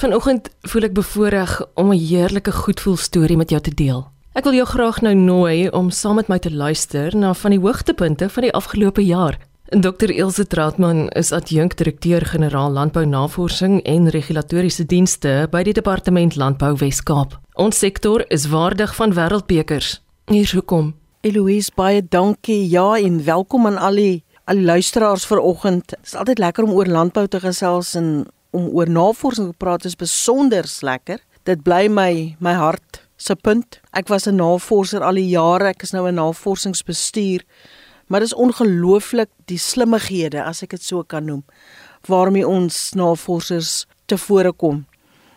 Vanoggend voel ek bevoorreg om 'n heerlike goedvoel storie met jou te deel. Ek wil jou graag nou nooi om saam met my te luister na van die hoogtepunte van die afgelope jaar. Dr Ilse Trautman is adjunkdirekteur-generaal Landbounavorsing en Regulatoriese Dienste by die Departement Landbou Wes-Kaap. Ons sektor is waardig van wêreldbekers. Hier hoekom. Eloise baie dankie. Ja, en welkom aan al die al die luisteraars vanoggend. Dit is altyd lekker om oor landbou te gesels en om oor navorsing te praat is besonder lekker. Dit bly my my hart se punt. Ek was 'n navorser al die jare. Ek is nou 'n navorsingsbestuur. Maar dis ongelooflik die slimmighede as ek dit so kan noem waarmee ons navorsers tevore kom.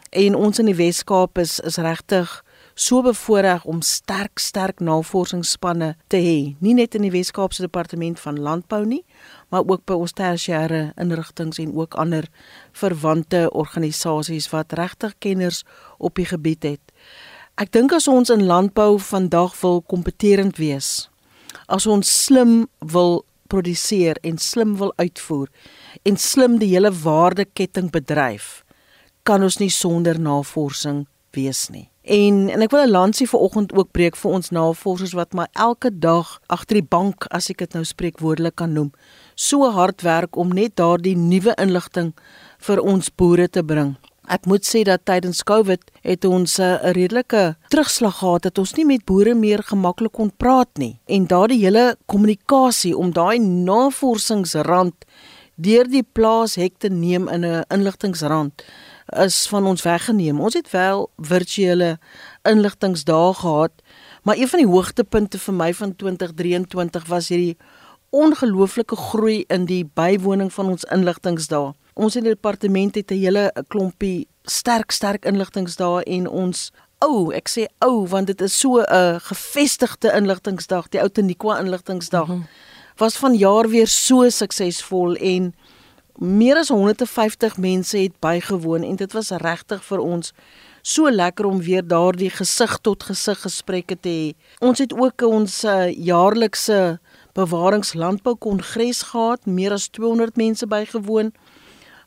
En ons in die Wes-Kaap is is regtig so bevoordeel om sterk sterk navorsingsspanne te hê, nie net in die Wes-Kaapse departement van landbou nie, maar ook by ons tersiêre inrigtinge en ook ander verwante organisasies wat regtig kenners op die gebied het. Ek dink as ons in landbou vandag wil kompeterend wees, as ons slim wil produseer en slim wil uitvoer en slim die hele waardeketting bedryf, kan ons nie sonder navorsing wees nie. En en ek wil 'n lansie vir oggend ook breek vir ons navorsers wat maar elke dag agter die bank, as ek dit nou spreekwoordelik kan noem, so hard werk om net daardie nuwe inligting vir ons boere te bring. Ek moet sê dat tydens Covid het ons 'n redelike terugslag gehad dat ons nie met boere meer gemaklik kon praat nie. En daardie hele kommunikasie om daai navorsingsrand deur die plaas hek te neem in 'n inligtingsrand is van ons weggeneem. Ons het wel virtuele inligtingsdae gehad, maar een van die hoogtepunte vir my van 2023 was hierdie ongelooflike groei in die bywoning van ons inligtingsdae. Ons in die departement het 'n hele klompie sterk sterk inligtingsdae en ons ou, ek sê ou want dit is so 'n gevestigde inligtingsdag, die ou Teniqua inligtingsdag. Mm -hmm. Was van jaar weer so suksesvol en meer as 150 mense het bygewoon en dit was regtig vir ons so lekker om weer daardie gesig tot gesig gesprekke te hê. Ons het ook ons uh, jaarlikse bewaringslandbou kongres gehad, meer as 200 mense bygewoon.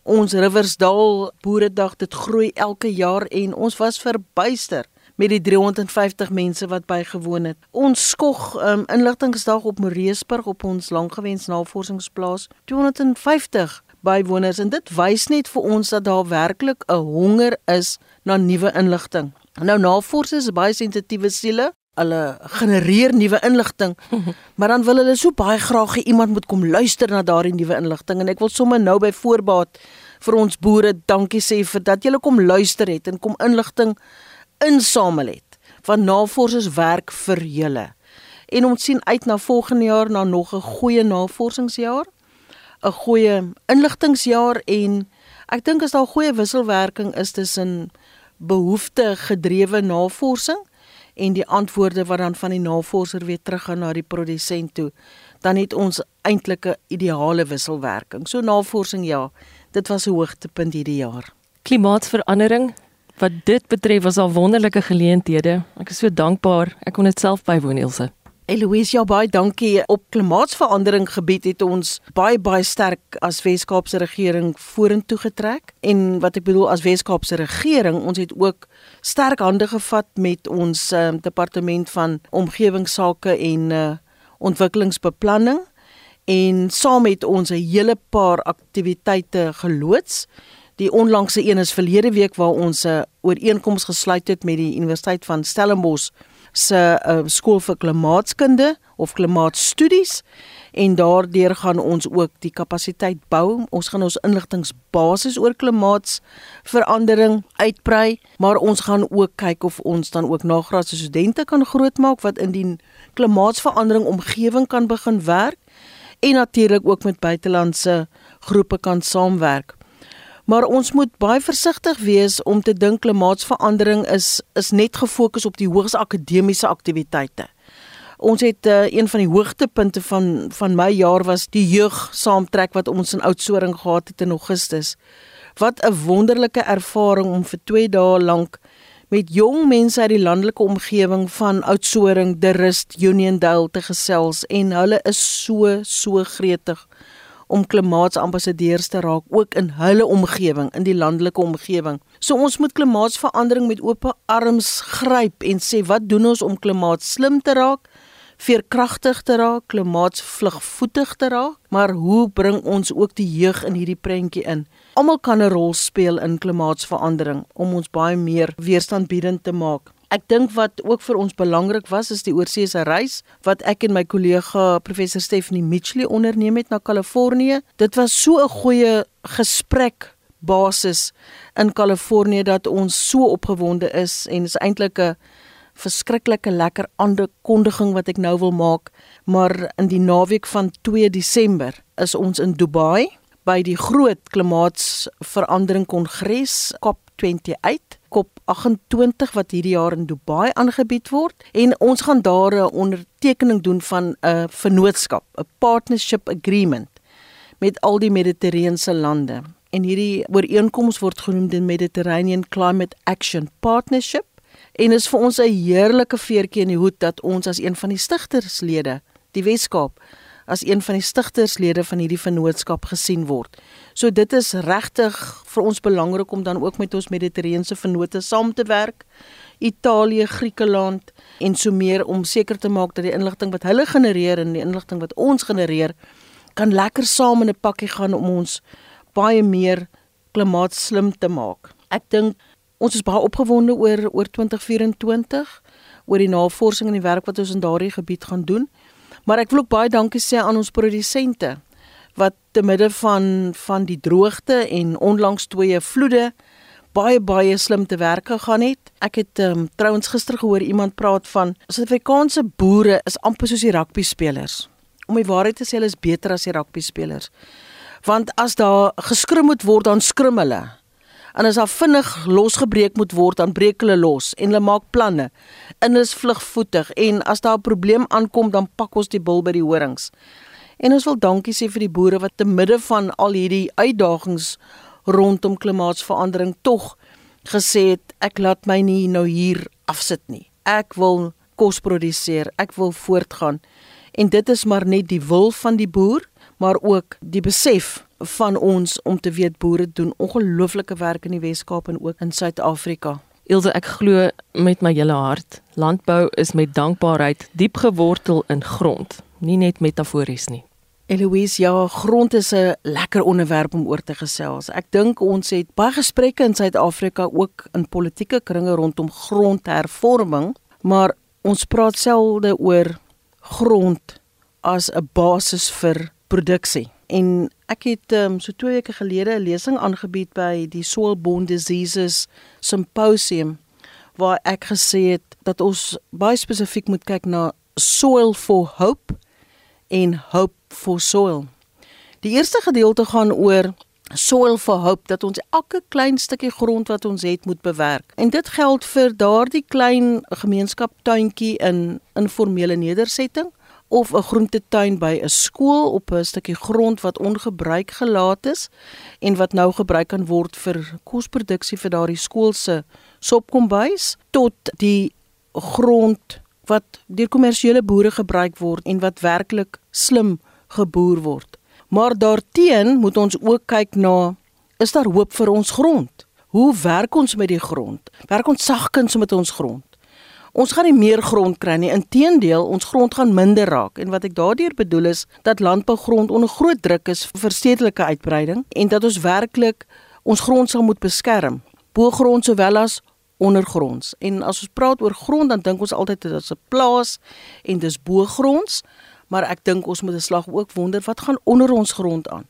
Ons Riversdal Boeredag dit groei elke jaar en ons was verbuister met die 350 mense wat bygewoon het. Ons skog um, inligtingsdag op Moreesburg op ons langgewens navorsingsplaas 250 bywoners en dit wys net vir ons dat daar werklik 'n honger is na nuwe inligting. Nou navorsers is baie sensitiewe siele. Hulle genereer nuwe inligting, maar dan wil hulle so baie graag hê iemand moet kom luister na daardie nuwe inligting en ek wil sommer nou by voorbaat vir ons boere dankie sê vir dat julle kom luister het en kom inligting insamel het. Want navorsers werk vir julle. En ons sien uit na volgende jaar na nog 'n goeie navorsingsjaar. 'n goeie inligtingsjaar en ek dink as daar goeie wisselwerking is tussen behoefte gedrewe navorsing en die antwoorde wat dan van die navorser weer teruggaan na die produsent toe, dan het ons eintlik 'n ideale wisselwerking. So navorsing ja, dit was 'n hoogtepunt hierdie jaar. Klimaatsverandering wat dit betref was al wonderlike geleenthede. Ek is so dankbaar ek kon dit self bywoon Elsje. Eloise, ja baie dankie. Op klimaatsverandering gebied het ons baie baie sterk as Wes-Kaapse regering vorentoe getrek. En wat ek bedoel as Wes-Kaapse regering, ons het ook sterk hande gevat met ons uh, departement van omgewingsake en uh, ontwikkelingsbeplanning en saam met ons 'n hele paar aktiwiteite geloods. Die onlangse een is verlede week waar ons 'n ooreenkoms gesluit het met die Universiteit van Stellenbosch se uh, skool vir klimaatskunde of klimaatstudies en daardeur gaan ons ook die kapasiteit bou. Ons gaan ons inligtingbasis oor klimaatsverandering uitbrei, maar ons gaan ook kyk of ons dan ook nagraadse studente kan grootmaak wat in die klimaatsverandering omgewing kan begin werk en natuurlik ook met buitelandse groepe kan saamwerk. Maar ons moet baie versigtig wees om te dink klimaatsverandering is is net gefokus op die hoogs akademiese aktiwiteite. Ons het uh, een van die hoogtepunte van van my jaar was die jeug saamtrek wat ons in Oudtshoorn gehad het in Augustus. Wat 'n wonderlike ervaring om vir 2 dae lank met jong mense uit die landelike omgewing van Oudtshoorn, De Rust, Uniondale te gesels en hulle is so so gretig om klimaatsambassadeurs te raak ook in hulle omgewing, in die landelike omgewing. So ons moet klimaatsverandering met oop arms gryp en sê wat doen ons om klimaat slim te raak? veerkragtig te raak, klimaatsvlugvoetig te raak, maar hoe bring ons ook die jeug in hierdie prentjie in? Almal kan 'n rol speel in klimaatsverandering om ons baie meer weerstandbiedend te maak. Ek dink wat ook vir ons belangrik was is die oorseese reis wat ek en my kollega professor Stephanie Mitchley onderneem het na Kalifornië. Dit was so 'n goeie gesprek basis in Kalifornië dat ons so opgewonde is en is eintlik 'n verskriklike lekker aankondiging wat ek nou wil maak, maar in die naweek van 2 Desember is ons in Dubai by die groot klimaatsverandering kongres COP28 COP 28 wat hierdie jaar in Dubai aangebied word en ons gaan daar 'n ondertekening doen van 'n vennootskap, 'n partnership agreement met al die Mediterrane lande. En hierdie ooreenkoms word genoem die Mediterranean Climate Action Partnership En is vir ons 'n heerlike veertjie in die hoed dat ons as een van die stigterslede, die Weskaap, as een van die stigterslede van hierdie vennootskap gesien word. So dit is regtig vir ons belangrik om dan ook met ons Mediterrane vennote saam te werk. Italië, Griekeland en so meer om seker te maak dat die inligting wat hulle genereer en die inligting wat ons genereer kan lekker saam in 'n pakkie gaan om ons baie meer klimaatslim te maak. Ek dink ons is baie opgewonde oor oor 2024 oor die navorsing en die werk wat ons in daardie gebied gaan doen. Maar ek wil ook baie dankie sê aan ons produsente wat te midde van van die droogte en onlangs twee vloede baie baie slim te werk gegaan het. Ek het um, trouens gister gehoor iemand praat van Suid-Afrikaanse boere is amper soos die rugby spelers. Om die waarheid te sê, hulle is beter as die rugby spelers. Want as daar geskrim moet word, dan skrim hulle en as daar vinnig losgebreek moet word, dan breek hulle los en hulle maak planne. En hulle is vlugvoetig en as daar 'n probleem aankom, dan pak ons die bil by die horings. En ons wil dankie sê vir die boere wat te midde van al hierdie uitdagings rondom klimaatsverandering tog gesê het ek laat my nie nou hier afsit nie. Ek wil kos produseer, ek wil voortgaan. En dit is maar net die wil van die boer, maar ook die besef van ons om te weet boere doen ongelooflike werk in die Wes-Kaap en ook in Suid-Afrika. Ilse, ek glo met my hele hart, landbou is met dankbaarheid diep gewortel in grond, nie net metafories nie. Eloise, ja, grond is 'n lekker onderwerp om oor te gesels. Ek dink ons het baie gesprekke in Suid-Afrika ook in politieke kringe rondom grondhervorming, maar ons praat selde oor grond as 'n basis vir produksie. En ek het um, so 2 weke gelede 'n lesing aangebied by die Soilborne Diseases Symposium waar ek gesê het dat ons baie spesifiek moet kyk na soil for hope en hope for soil. Die eerste gedeelte gaan oor soil for hope dat ons elke klein stukkie grond wat ons het moet bewerk. En dit geld vir daardie klein gemeenskap tuintjie in informele nedersetting of 'n groentetuin by 'n skool op 'n stukkie grond wat ongebruik gelaat is en wat nou gebruik kan word vir kosproduksie vir daardie skool se sopkombuis tot die grond wat deur kommersiële boere gebruik word en wat werklik slim geboer word. Maar daarteen moet ons ook kyk na is daar hoop vir ons grond? Hoe werk ons met die grond? Werk ons sagkens met ons grond? Ons gaan nie meer grond kry nie. Inteendeel, ons grond gaan minder raak. En wat ek daardeur bedoel is dat landbougrond onder groot druk is vir stedelike uitbreiding en dat ons werklik ons grond sal moet beskerm, boergrond sowel as ondergronds. En as ons praat oor grond, dan dink ons altyd dit is 'n plaas en dis boergronds, maar ek dink ons moet 'n slag ook wonder wat gaan onder ons grond aan.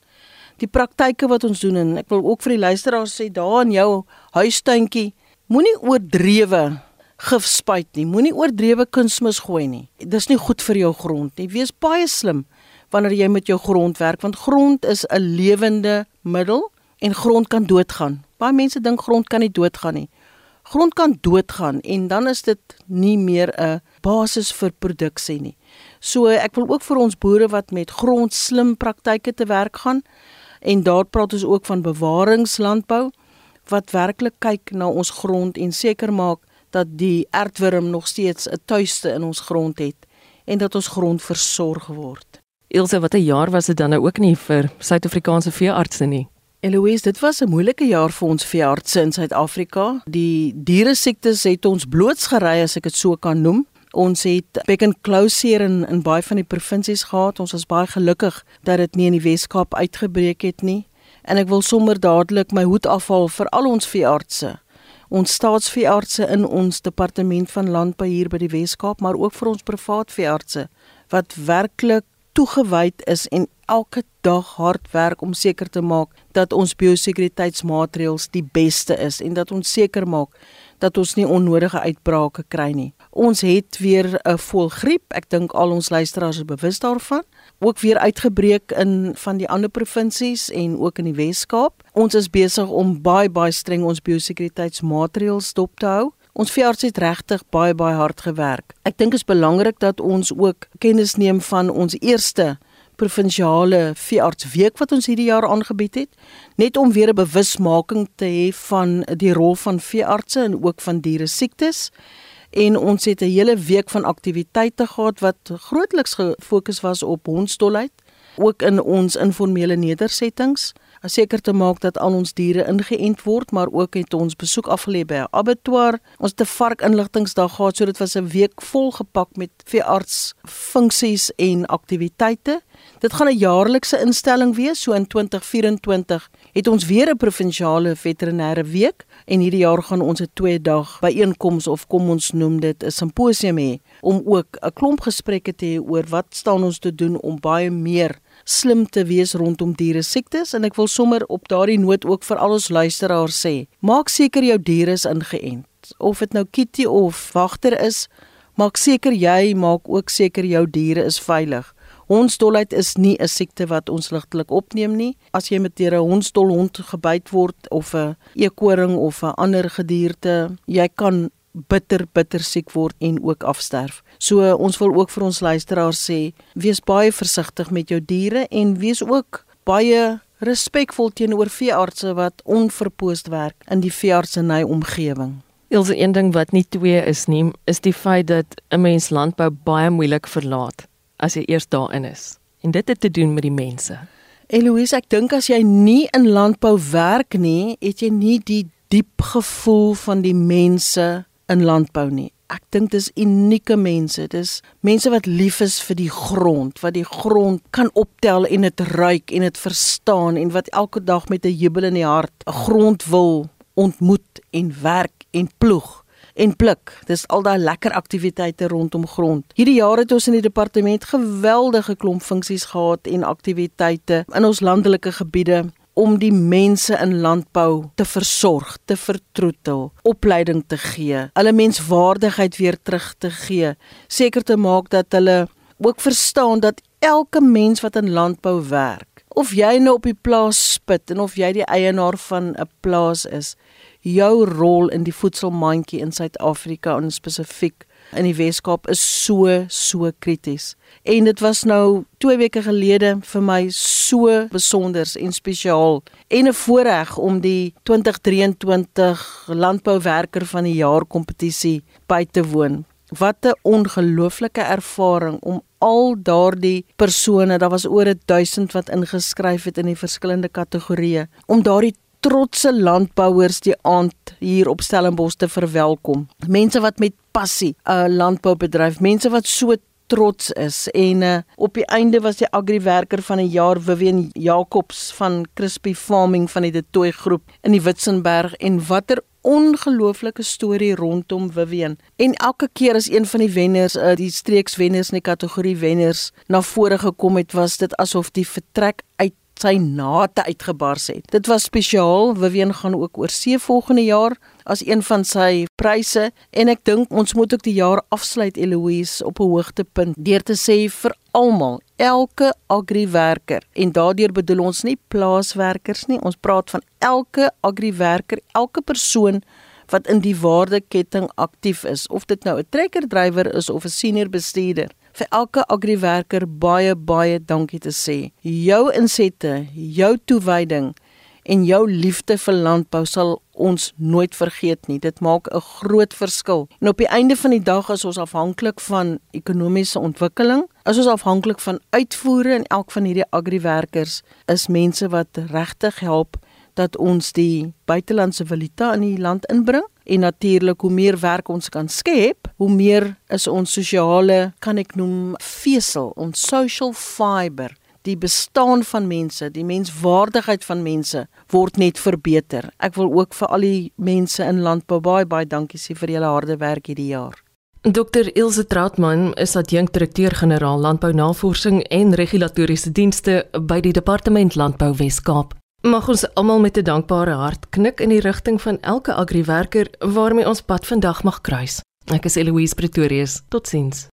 Die praktyke wat ons doen en ek wil ook vir die luisteraars sê daar in jou huistuintjie moenie oordrewe gif spuit nie. Moenie oordrewe kunsmis gooi nie. Dis nie goed vir jou grond nie. Wees baie slim wanneer jy met jou grond werk want grond is 'n lewende middel en grond kan doodgaan. Baie mense dink grond kan nie doodgaan nie. Grond kan doodgaan en dan is dit nie meer 'n basis vir produksie nie. So ek wil ook vir ons boere wat met grond slim praktyke te werk gaan en daar praat ons ook van bewaringslandbou wat werklik kyk na ons grond en seker maak dat die aardwurm nog steeds 'n tuiste in ons grond het en dat ons grond versorg word. Ilse, wat 'n jaar was dit dan nou ook nie vir Suid-Afrikaanse veeartse nie. Eloise, dit was 'n moeilike jaar vir ons veeartse in Suid-Afrika. Die diere siektes het ons blootsgery as ek dit so kan noem. Ons het back and closure in in baie van die provinsies gehad. Ons was baie gelukkig dat dit nie in die Wes-Kaap uitgebreek het nie. En ek wil sommer dadelik my hoed afhaal vir al ons veeartse. Ons staatsveeartse in ons departement van landbou hier by die Wes-Kaap, maar ook vir ons privaat veeartse wat werklik toegewyd is en elke dag hard werk om seker te maak dat ons biosekuriteitsmaatreëls die beste is en dat ons seker maak dat ons nie onnodige uitbrake kry nie. Ons het weer 'n volgriep. Ek dink al ons luisteraars is bewus daarvan. Ook weer uitgebreek in van die ander provinsies en ook in die Wes-Kaap. Ons is besig om baie baie streng ons biosekuriteitsmaatreëls dop te hou. Ons veearts het regtig baie baie hard gewerk. Ek dink dit is belangrik dat ons ook kennis neem van ons eerste provinsiale veeartsweek wat ons hierdie jaar aangebied het, net om weer 'n bewusmaking te hê van die rol van veeartse en ook van diere siektes. En ons het 'n hele week van aktiwiteite gehad wat grootliks gefokus was op hondsdolheid, ook in ons informele nedersettings om seker te maak dat al ons diere ingeënt word, maar ook het ons besoek afgelê by 'n abattoir. Ons het 'n vark inligtingsdag gehad, so dit was 'n week vol gepak met veearts funksies en aktiwiteite. Dit gaan 'n jaarlikse instelling wees, so in 2024 het ons weer 'n provinsiale veterinêre week en hierdie jaar gaan ons 'n twee dag byeenkoms of kom ons noem dit 'n simposium hê om ook 'n klomp gesprekke te hê oor wat staan ons te doen om baie meer slim te wees rondom diere siektes en ek wil sommer op daardie noot ook vir al ons luisteraars sê maak seker jou diere is ingeënt. Of dit nou kitty of wagter is maak seker jy maak ook seker jou diere is veilig. Hondsdolheid is nie 'n siekte wat ons ligtelik opneem nie. As jy met 'n hondsdol hond gebyt word of 'n eekoring of 'n ander gedierte jy kan bitter bitter siek word en ook afsterf. So ons wil ook vir ons luisteraars sê, wees baie versigtig met jou diere en wees ook baie respekvol teenoor veeartse wat onverpoost werk in die veeartseny omgewing. Ilse een ding wat nie twee is nie, is die feit dat 'n mens landbou baie moeilik verlaat as jy eers daarin is. En dit het te doen met die mense. Eloise, ek dink as jy nie in landbou werk nie, het jy nie die diep gevoel van die mense in landbou nie. Ek dink dis unieke mense. Dis mense wat lief is vir die grond, wat die grond kan optel en dit ruik en dit verstaan en wat elke dag met 'n jubel in die hart 'n grond wil ontmoet en werk en ploeg en pluk. Dis al daai lekker aktiwiteite rondom grond. Hierdie jaar het ons in die departement geweldige klomp funksies gehad en aktiwiteite in ons landelike gebiede om die mense in landbou te versorg, te vertroetel, opleiding te gee, hulle menswaardigheid weer terug te gee, seker te maak dat hulle ook verstaan dat elke mens wat in landbou werk, of jy nou op die plaas spit en of jy die eienaar van 'n plaas is, jou rol in die voedselmandjie in Suid-Afrika en spesifiek in die Weskaap is so so krities. En dit was nou 2 weke gelede vir my so besonder en spesiaal en 'n voorreg om die 2023 landbouwerker van die jaar kompetisie by te woon. Wat 'n ongelooflike ervaring om al daardie persone, daar was oor 1000 wat ingeskryf het in die verskillende kategorieë, om daardie trotse landbouers die aand hier op Stellenbosch te verwelkom. Mense wat met passie 'n uh, landbou bedryf, mense wat so trots is en uh, op die einde was die agriwerker van die jaar Vivian Jacobs van Crispy Farming van die De Tooy groep in die Witzenberg en watter ongelooflike storie rondom Vivian. En elke keer as een van die wenners, uh, die streekswenners in die kategorie wenners na vore gekom het, was dit asof die vertrek uit sy nate uitgebars het. Dit was spesiaal. Vivian gaan ook oor see volgende jaar as een van sy pryse en ek dink ons moet ook die jaar afsluit Eloise op 'n hoogtepunt deur te sê vir almal, elke agriwerker en daardeur bedoel ons nie plaaswerkers nie, ons praat van elke agriwerker, elke persoon wat in die waardeketting aktief is, of dit nou 'n trekkerdrywer is of 'n senior bestuurder vir elke agriwerker baie baie dankie te sê. Jou insette, jou toewyding en jou liefde vir landbou sal ons nooit vergeet nie. Dit maak 'n groot verskil. En op die einde van die dag is ons afhanklik van ekonomiese ontwikkeling. Is ons afhanklik van uitvoere en elk van hierdie agriwerkers is mense wat regtig help dat ons die buitelandse valuta in die land inbring en natuurlik hoe meer werk ons kan skep, hoe meer is ons sosiale, kan ek noem, vesel, ons social fiber die bestaan van mense, die menswaardigheid van mense word net verbeter. Ek wil ook vir al die mense in landbou baie baie dankie sê vir julle harde werk hierdie jaar. Dr Ilse Trautmann is adjunkdirekteur-generaal Landbounavorsing en Regulatoriese Dienste by die Departement Landbou Wes-Kaap. Mag ons almal met 'n dankbare hart knik in die rigting van elke agriwerker waarmee ons pad vandag mag kruis. Ek is Eloise Pretorius. Totsiens.